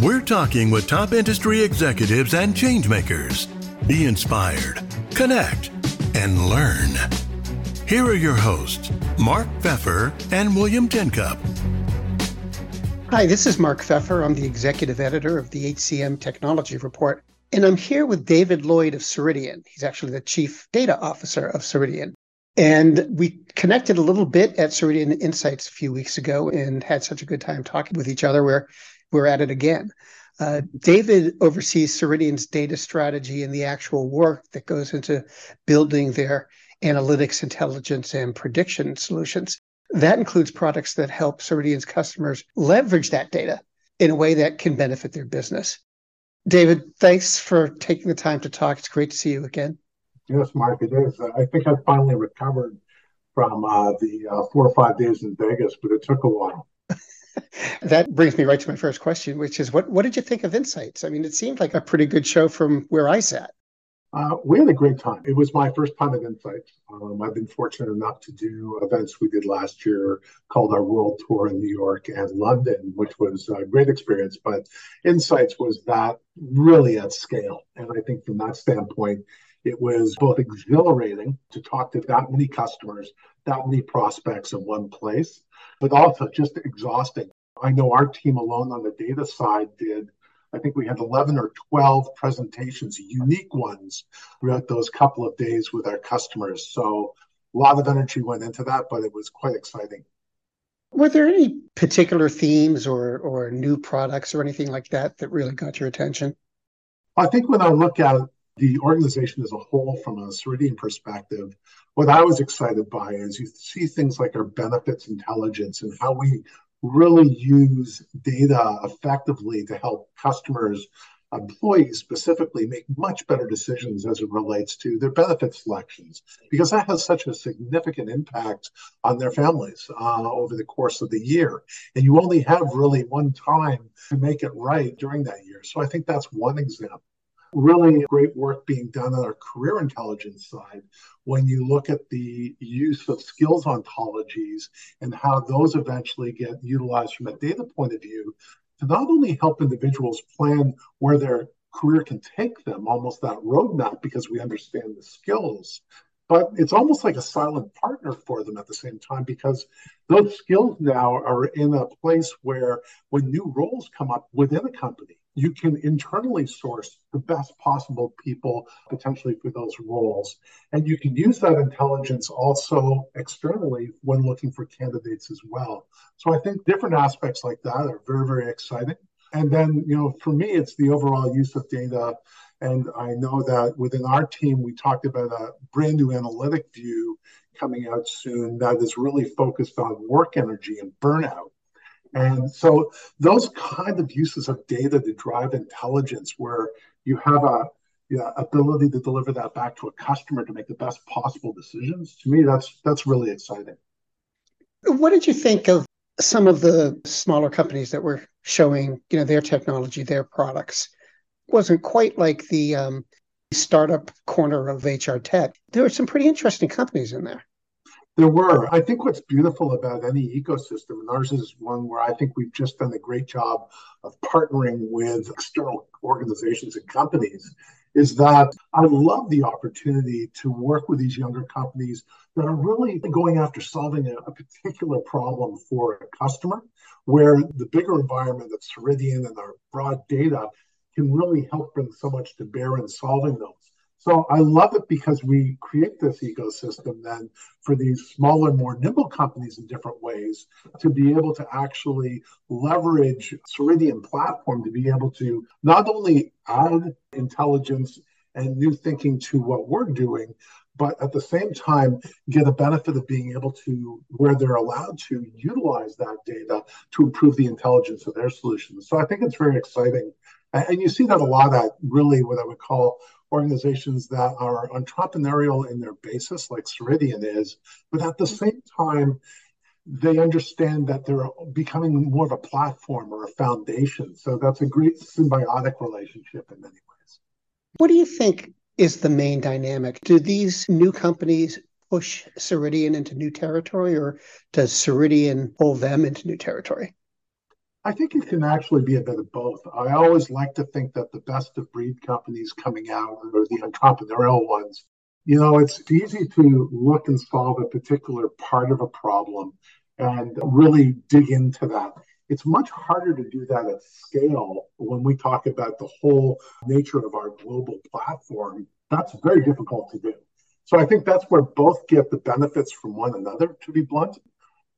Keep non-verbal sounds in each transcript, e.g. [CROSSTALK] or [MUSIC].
We're talking with top industry executives and changemakers. Be inspired, connect, and learn. Here are your hosts, Mark Feffer and William Tincup. Hi, this is Mark Feffer. I'm the executive editor of the HCM Technology Report. And I'm here with David Lloyd of Ceridian. He's actually the chief data officer of Ceridian. And we connected a little bit at Ceridian Insights a few weeks ago and had such a good time talking with each other. We're, we're at it again. Uh, David oversees Ceridian's data strategy and the actual work that goes into building their analytics, intelligence, and prediction solutions. That includes products that help Ceridian's customers leverage that data in a way that can benefit their business. David, thanks for taking the time to talk. It's great to see you again. Yes, Mark, it is. I think I finally recovered from uh, the uh, four or five days in Vegas, but it took a while. That brings me right to my first question, which is what, what did you think of Insights? I mean, it seemed like a pretty good show from where I sat. Uh, we had a great time. It was my first time at Insights. Um, I've been fortunate enough to do events we did last year called our World Tour in New York and London, which was a great experience. But Insights was that really at scale. And I think from that standpoint, it was both exhilarating to talk to that many customers, that many prospects in one place, but also just exhausting. I know our team alone on the data side did I think we had 11 or 12 presentations, unique ones, throughout those couple of days with our customers. So a lot of energy went into that, but it was quite exciting. Were there any particular themes or, or new products or anything like that that really got your attention? I think when I look at the organization as a whole from a Ceridian perspective, what I was excited by is you see things like our benefits intelligence and how we really use data effectively to help customers, employees specifically, make much better decisions as it relates to their benefit selections, because that has such a significant impact on their families uh, over the course of the year. And you only have really one time to make it right during that year. So I think that's one example really great work being done on our career intelligence side when you look at the use of skills ontologies and how those eventually get utilized from a data point of view to not only help individuals plan where their career can take them, almost that roadmap because we understand the skills, but it's almost like a silent partner for them at the same time because those skills now are in a place where when new roles come up within a company, you can internally source the best possible people potentially for those roles. And you can use that intelligence also externally when looking for candidates as well. So I think different aspects like that are very, very exciting. And then, you know, for me, it's the overall use of data. And I know that within our team, we talked about a brand new analytic view coming out soon that is really focused on work energy and burnout. And so those kind of uses of data to drive intelligence where you have a ability to deliver that back to a customer to make the best possible decisions, to me that's that's really exciting. What did you think of some of the smaller companies that were showing, you know, their technology, their products? It wasn't quite like the um, startup corner of HR tech. There were some pretty interesting companies in there. There were. I think what's beautiful about any ecosystem, and ours is one where I think we've just done a great job of partnering with external organizations and companies, is that I love the opportunity to work with these younger companies that are really going after solving a, a particular problem for a customer, where the bigger environment of Ceridian and our broad data can really help bring so much to bear in solving those. So I love it because we create this ecosystem then for these smaller, more nimble companies in different ways to be able to actually leverage Ceridian platform to be able to not only add intelligence and new thinking to what we're doing, but at the same time get a benefit of being able to where they're allowed to utilize that data to improve the intelligence of their solutions. So i think it's very exciting. And you see that a lot at really what i would call organizations that are entrepreneurial in their basis, like Ceridian is, but at the mm-hmm. same time, they understand that they're becoming more of a platform or a foundation. So that's a great symbiotic relationship in many ways. What do you think is the main dynamic? Do these new companies push Ceridian into new territory, or does Ceridian pull them into new territory? I think it can actually be a bit of both. I always like to think that the best of breed companies coming out are the entrepreneurial ones. You know, it's easy to look and solve a particular part of a problem and really dig into that. It's much harder to do that at scale when we talk about the whole nature of our global platform. That's very difficult to do. So I think that's where both get the benefits from one another, to be blunt.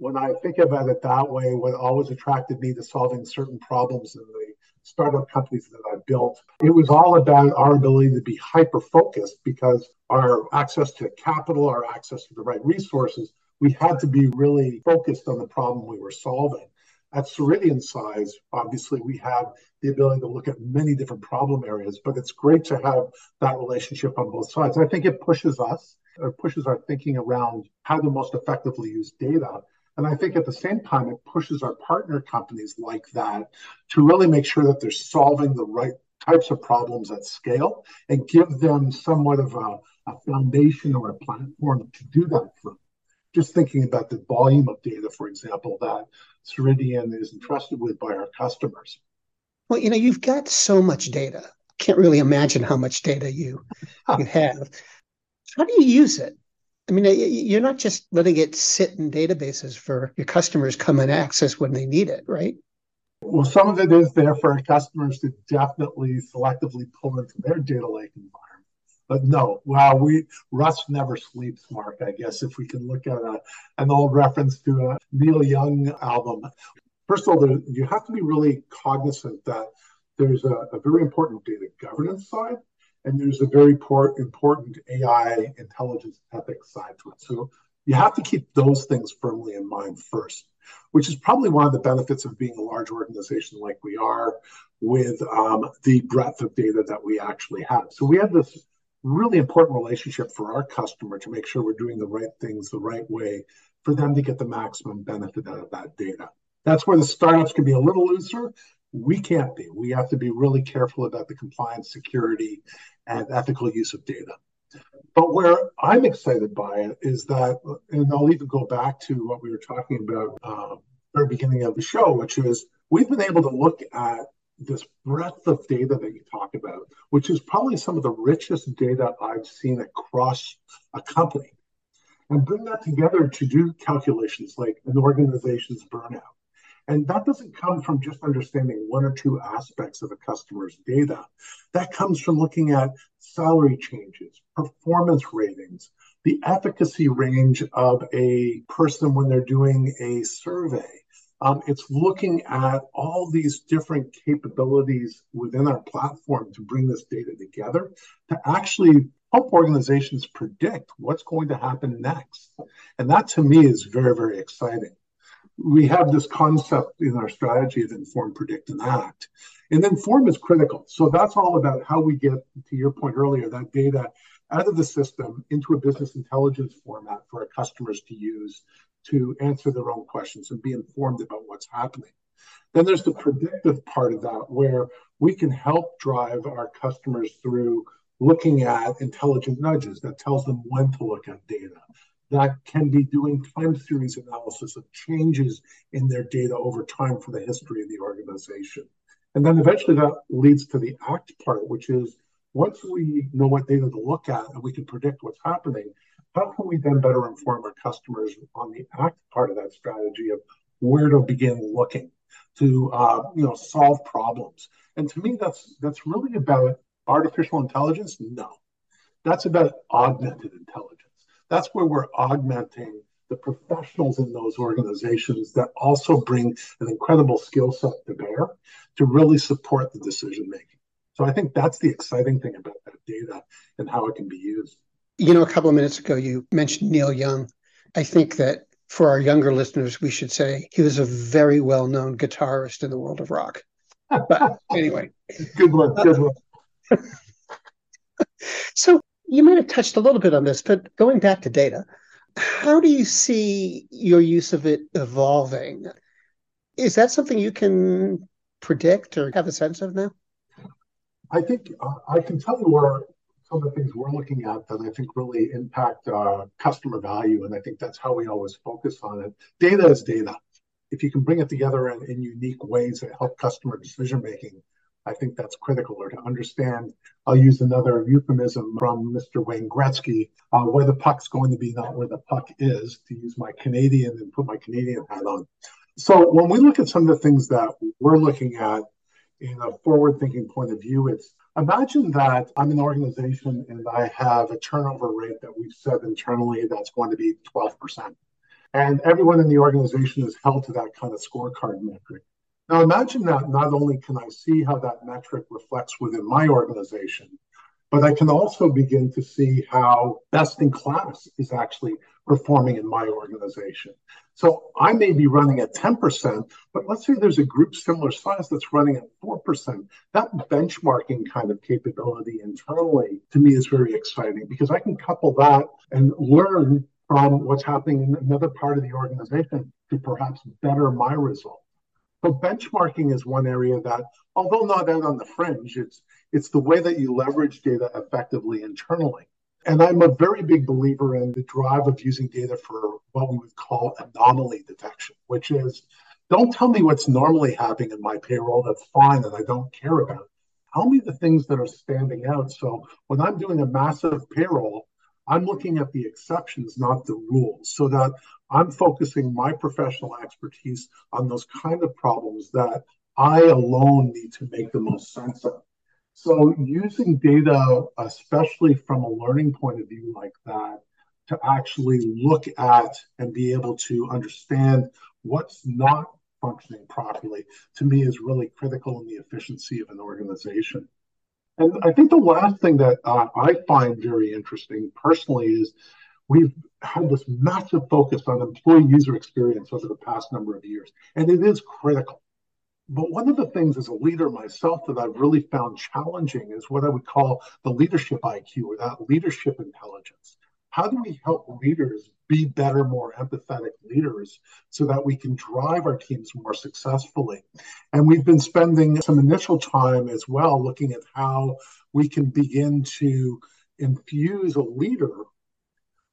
When I think about it that way, what always attracted me to solving certain problems in the startup companies that I built, it was all about our ability to be hyper focused because our access to capital, our access to the right resources, we had to be really focused on the problem we were solving. At Ceridian size, obviously, we have the ability to look at many different problem areas, but it's great to have that relationship on both sides. I think it pushes us, it pushes our thinking around how to most effectively use data. And I think at the same time, it pushes our partner companies like that to really make sure that they're solving the right types of problems at scale and give them somewhat of a, a foundation or a platform to do that from just thinking about the volume of data, for example, that Ceridian is entrusted with by our customers. Well, you know, you've got so much data. Can't really imagine how much data you you have. How do you use it? I mean, you're not just letting it sit in databases for your customers come and access when they need it, right? Well, some of it is there for customers to definitely selectively pull into their data lake environment. But no, well, we Rust never sleeps, Mark. I guess if we can look at a, an old reference to a Neil Young album. First of all, there, you have to be really cognizant that there's a, a very important data governance side, and there's a very por- important AI intelligence ethics side to it. So you have to keep those things firmly in mind first, which is probably one of the benefits of being a large organization like we are with um, the breadth of data that we actually have. So we have this really important relationship for our customer to make sure we're doing the right things the right way for them to get the maximum benefit out of that data. That's where the startups can be a little looser. We can't be. We have to be really careful about the compliance, security, and ethical use of data. But where I'm excited by it is that, and I'll even go back to what we were talking about uh, very beginning of the show, which is we've been able to look at this breadth of data that you talk about, which is probably some of the richest data I've seen across a company, and bring that together to do calculations like an organization's burnout. And that doesn't come from just understanding one or two aspects of a customer's data. That comes from looking at salary changes, performance ratings, the efficacy range of a person when they're doing a survey, um, it's looking at all these different capabilities within our platform to bring this data together to actually help organizations predict what's going to happen next. And that to me is very, very exciting. We have this concept in our strategy of inform, predict, and act. And then form is critical. So that's all about how we get, to your point earlier, that data out of the system into a business intelligence format for our customers to use to answer their own questions and be informed about what's happening. Then there's the predictive part of that where we can help drive our customers through looking at intelligent nudges that tells them when to look at data. That can be doing time series analysis of changes in their data over time for the history of the organization. And then eventually that leads to the act part, which is once we know what data to look at and we can predict what's happening, how can we then better inform our customers on the act part of that strategy of where to begin looking to uh, you know solve problems? And to me, that's that's really about artificial intelligence. No, that's about augmented intelligence. That's where we're augmenting the professionals in those organizations that also bring an incredible skill set to bear to really support the decision making. So I think that's the exciting thing about that data and how it can be used. You know, a couple of minutes ago, you mentioned Neil Young. I think that for our younger listeners, we should say he was a very well known guitarist in the world of rock. But anyway, [LAUGHS] good one. Good one. [LAUGHS] so you might have touched a little bit on this, but going back to data, how do you see your use of it evolving? Is that something you can predict or have a sense of now? I think uh, I can tell you where some of the things we're looking at that I think really impact uh, customer value. And I think that's how we always focus on it. Data is data. if you can bring it together in, in unique ways that help customer decision making, I think that's critical. Or to understand, I'll use another euphemism from Mr. Wayne Gretzky, uh, where the puck's going to be, not where the puck is, to use my Canadian and put my Canadian hat on. So when we look at some of the things that we're looking at in a forward-thinking point of view, it's imagine that I'm an organization and I have a turnover rate that we've set internally that's going to be 12%. And everyone in the organization is held to that kind of scorecard metric. Now imagine that not only can I see how that metric reflects within my organization, but I can also begin to see how best in class is actually performing in my organization. So I may be running at 10%, but let's say there's a group similar size that's running at 4%. That benchmarking kind of capability internally to me is very exciting because I can couple that and learn from what's happening in another part of the organization to perhaps better my result. So benchmarking is one area that, although not out on the fringe, it's it's the way that you leverage data effectively internally. And I'm a very big believer in the drive of using data for what we would call anomaly detection, which is don't tell me what's normally happening in my payroll. That's fine and I don't care about. Tell me the things that are standing out. So when I'm doing a massive payroll, I'm looking at the exceptions, not the rules, so that I'm focusing my professional expertise on those kind of problems that I alone need to make the most sense of. So, using data, especially from a learning point of view like that, to actually look at and be able to understand what's not functioning properly, to me, is really critical in the efficiency of an organization. And I think the last thing that uh, I find very interesting personally is we've had this massive focus on employee user experience over the past number of years, and it is critical. But one of the things as a leader myself that I've really found challenging is what I would call the leadership IQ or that leadership intelligence. How do we help leaders be better, more empathetic leaders so that we can drive our teams more successfully. And we've been spending some initial time as well looking at how we can begin to infuse a leader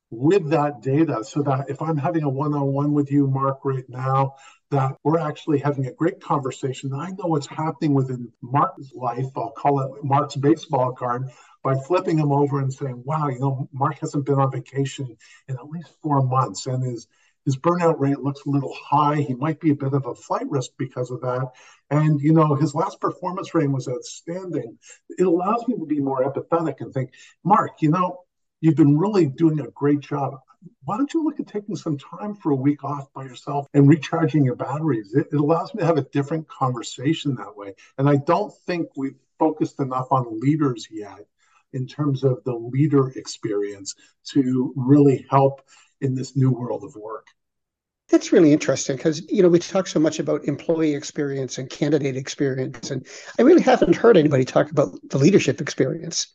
with that data so that if I'm having a one on one with you, Mark, right now, that we're actually having a great conversation. I know what's happening within Mark's life. I'll call it Mark's baseball card by flipping him over and saying, wow, you know, Mark hasn't been on vacation in at least four months and his his burnout rate looks a little high. He might be a bit of a flight risk because of that. And, you know, his last performance rating was outstanding. It allows me to be more empathetic and think, Mark, you know, you've been really doing a great job. Why don't you look at taking some time for a week off by yourself and recharging your batteries? It, it allows me to have a different conversation that way. And I don't think we've focused enough on leaders yet in terms of the leader experience to really help in this new world of work. That's really interesting because you know we talk so much about employee experience and candidate experience, and I really haven't heard anybody talk about the leadership experience.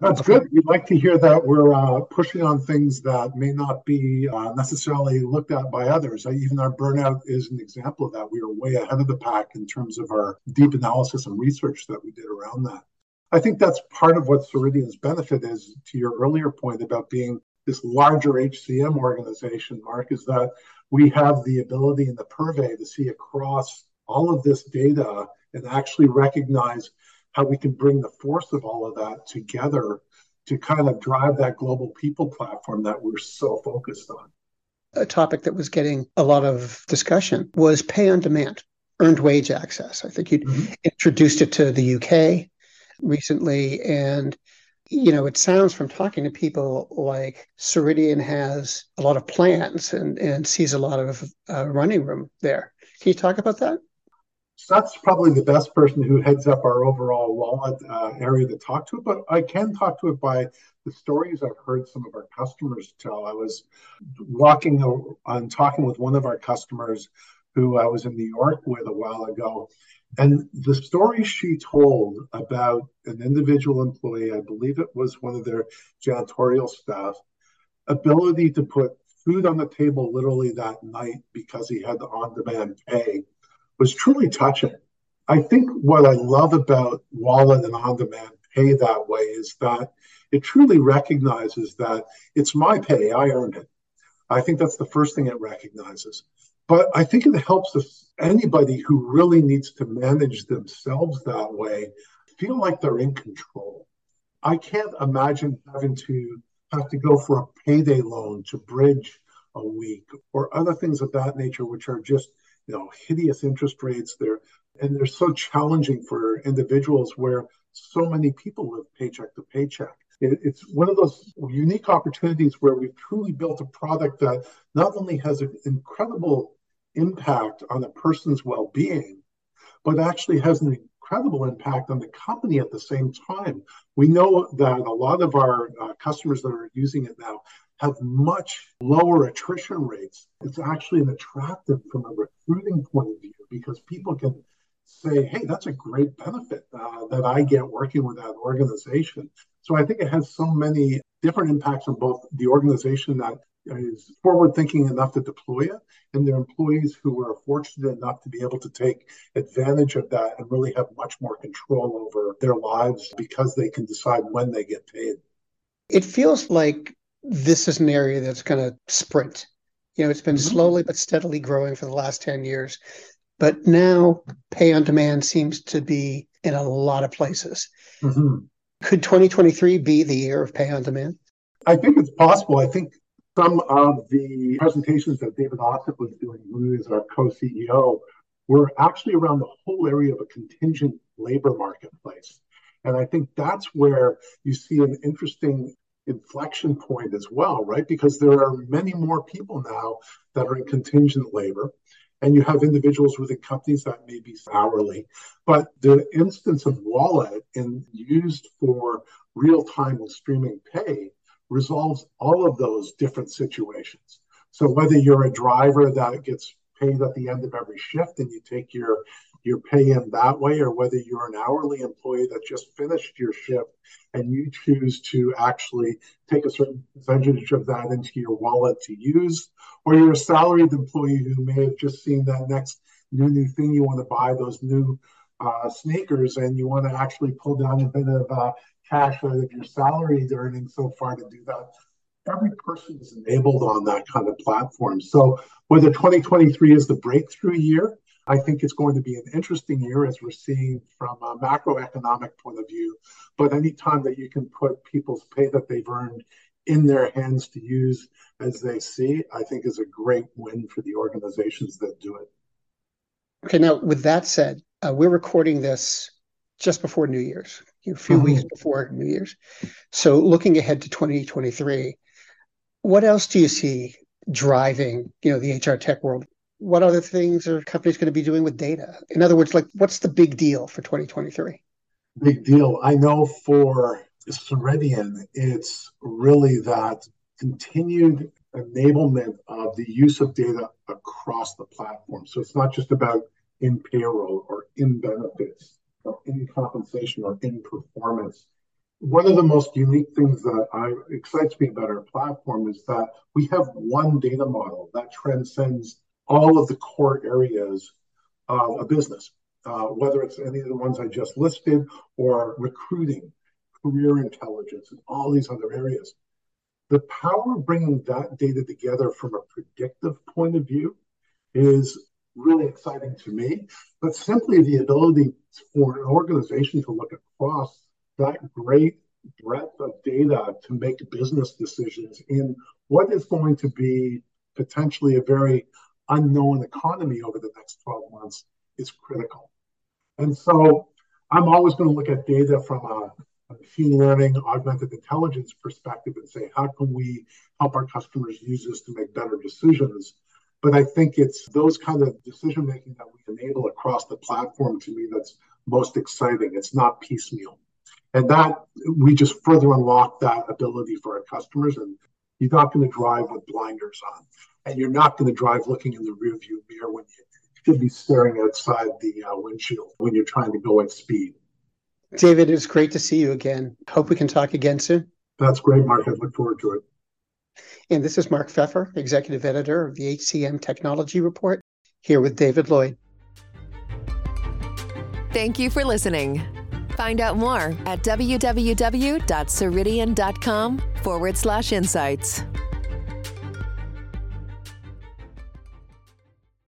That's good. We'd like to hear that we're uh, pushing on things that may not be uh, necessarily looked at by others. Even our burnout is an example of that. We are way ahead of the pack in terms of our deep analysis and research that we did around that. I think that's part of what Ceridian's benefit is to your earlier point about being this larger HCM organization, Mark, is that we have the ability in the purvey to see across all of this data and actually recognize how we can bring the force of all of that together to kind of drive that global people platform that we're so focused on. A topic that was getting a lot of discussion was pay on demand, earned wage access. I think you mm-hmm. introduced it to the UK recently. And, you know, it sounds from talking to people like Ceridian has a lot of plans and, and sees a lot of uh, running room there. Can you talk about that? So that's probably the best person who heads up our overall wallet uh, area to talk to but I can talk to it by the stories I've heard some of our customers tell. I was walking on talking with one of our customers who I was in New York with a while ago, and the story she told about an individual employee, I believe it was one of their janitorial staff, ability to put food on the table literally that night because he had the on demand pay was truly touching. I think what I love about Wallet and on demand pay that way is that it truly recognizes that it's my pay, I earned it. I think that's the first thing it recognizes. But I think it helps anybody who really needs to manage themselves that way feel like they're in control. I can't imagine having to have to go for a payday loan to bridge a week or other things of that nature, which are just you know hideous interest rates. They're and they're so challenging for individuals where so many people live paycheck to paycheck. It, it's one of those unique opportunities where we've truly built a product that not only has an incredible impact on a person's well-being, but actually has an incredible impact on the company at the same time. We know that a lot of our uh, customers that are using it now have much lower attrition rates. It's actually an attractive from a recruiting point of view because people can say, hey, that's a great benefit uh, that I get working with that organization. So I think it has so many different impacts on both the organization that is forward thinking enough to deploy it and their employees who are fortunate enough to be able to take advantage of that and really have much more control over their lives because they can decide when they get paid. It feels like this is an area that's going to sprint. You know, it's been mm-hmm. slowly but steadily growing for the last 10 years. But now pay on demand seems to be in a lot of places. Mm-hmm. Could 2023 be the year of pay on demand? I think it's possible. I think some of the presentations that David Ossip was doing, who is our co-CEO, were actually around the whole area of a contingent labor marketplace. And I think that's where you see an interesting inflection point as well, right? Because there are many more people now that are in contingent labor and you have individuals within companies that may be hourly. But the instance of wallet and used for real time and streaming pay resolves all of those different situations. So whether you're a driver that gets paid at the end of every shift and you take your your pay in that way, or whether you're an hourly employee that just finished your shift and you choose to actually take a certain percentage of that into your wallet to use, or you're a salaried employee who may have just seen that next new new thing you want to buy, those new uh, sneakers, and you want to actually pull down a bit of uh, cash out of your salary earnings so far to do that. Every person is enabled on that kind of platform. So whether 2023 is the breakthrough year I think it's going to be an interesting year as we're seeing from a macroeconomic point of view. But anytime that you can put people's pay that they've earned in their hands to use as they see, I think is a great win for the organizations that do it. Okay, now with that said, uh, we're recording this just before New Year's, a few mm-hmm. weeks before New Year's. So looking ahead to 2023, what else do you see driving, you know, the HR tech world? what other things are companies going to be doing with data? In other words, like what's the big deal for 2023? Big deal. I know for Ceridian, it's really that continued enablement of the use of data across the platform. So it's not just about in payroll or in benefits in compensation or in performance. One of the most unique things that I, excites me about our platform is that we have one data model that transcends all of the core areas of a business, uh, whether it's any of the ones I just listed or recruiting, career intelligence, and all these other areas. The power of bringing that data together from a predictive point of view is really exciting to me, but simply the ability for an organization to look across that great breadth of data to make business decisions in what is going to be potentially a very unknown economy over the next 12 months is critical. And so I'm always going to look at data from a, machine learning, augmented intelligence perspective and say, how can we help our customers use this to make better decisions? But I think it's those kind of decision making that we enable across the platform to me that's most exciting. It's not piecemeal. And that we just further unlock that ability for our customers. And you're not going to drive with blinders on and you're not going to drive looking in the rearview mirror when you should be staring outside the uh, windshield when you're trying to go at speed. David, it's great to see you again. Hope we can talk again soon. That's great, Mark. I look forward to it. And this is Mark Feffer, Executive Editor of the HCM Technology Report, here with David Lloyd. Thank you for listening. Find out more at www.ceridian.com forward slash insights.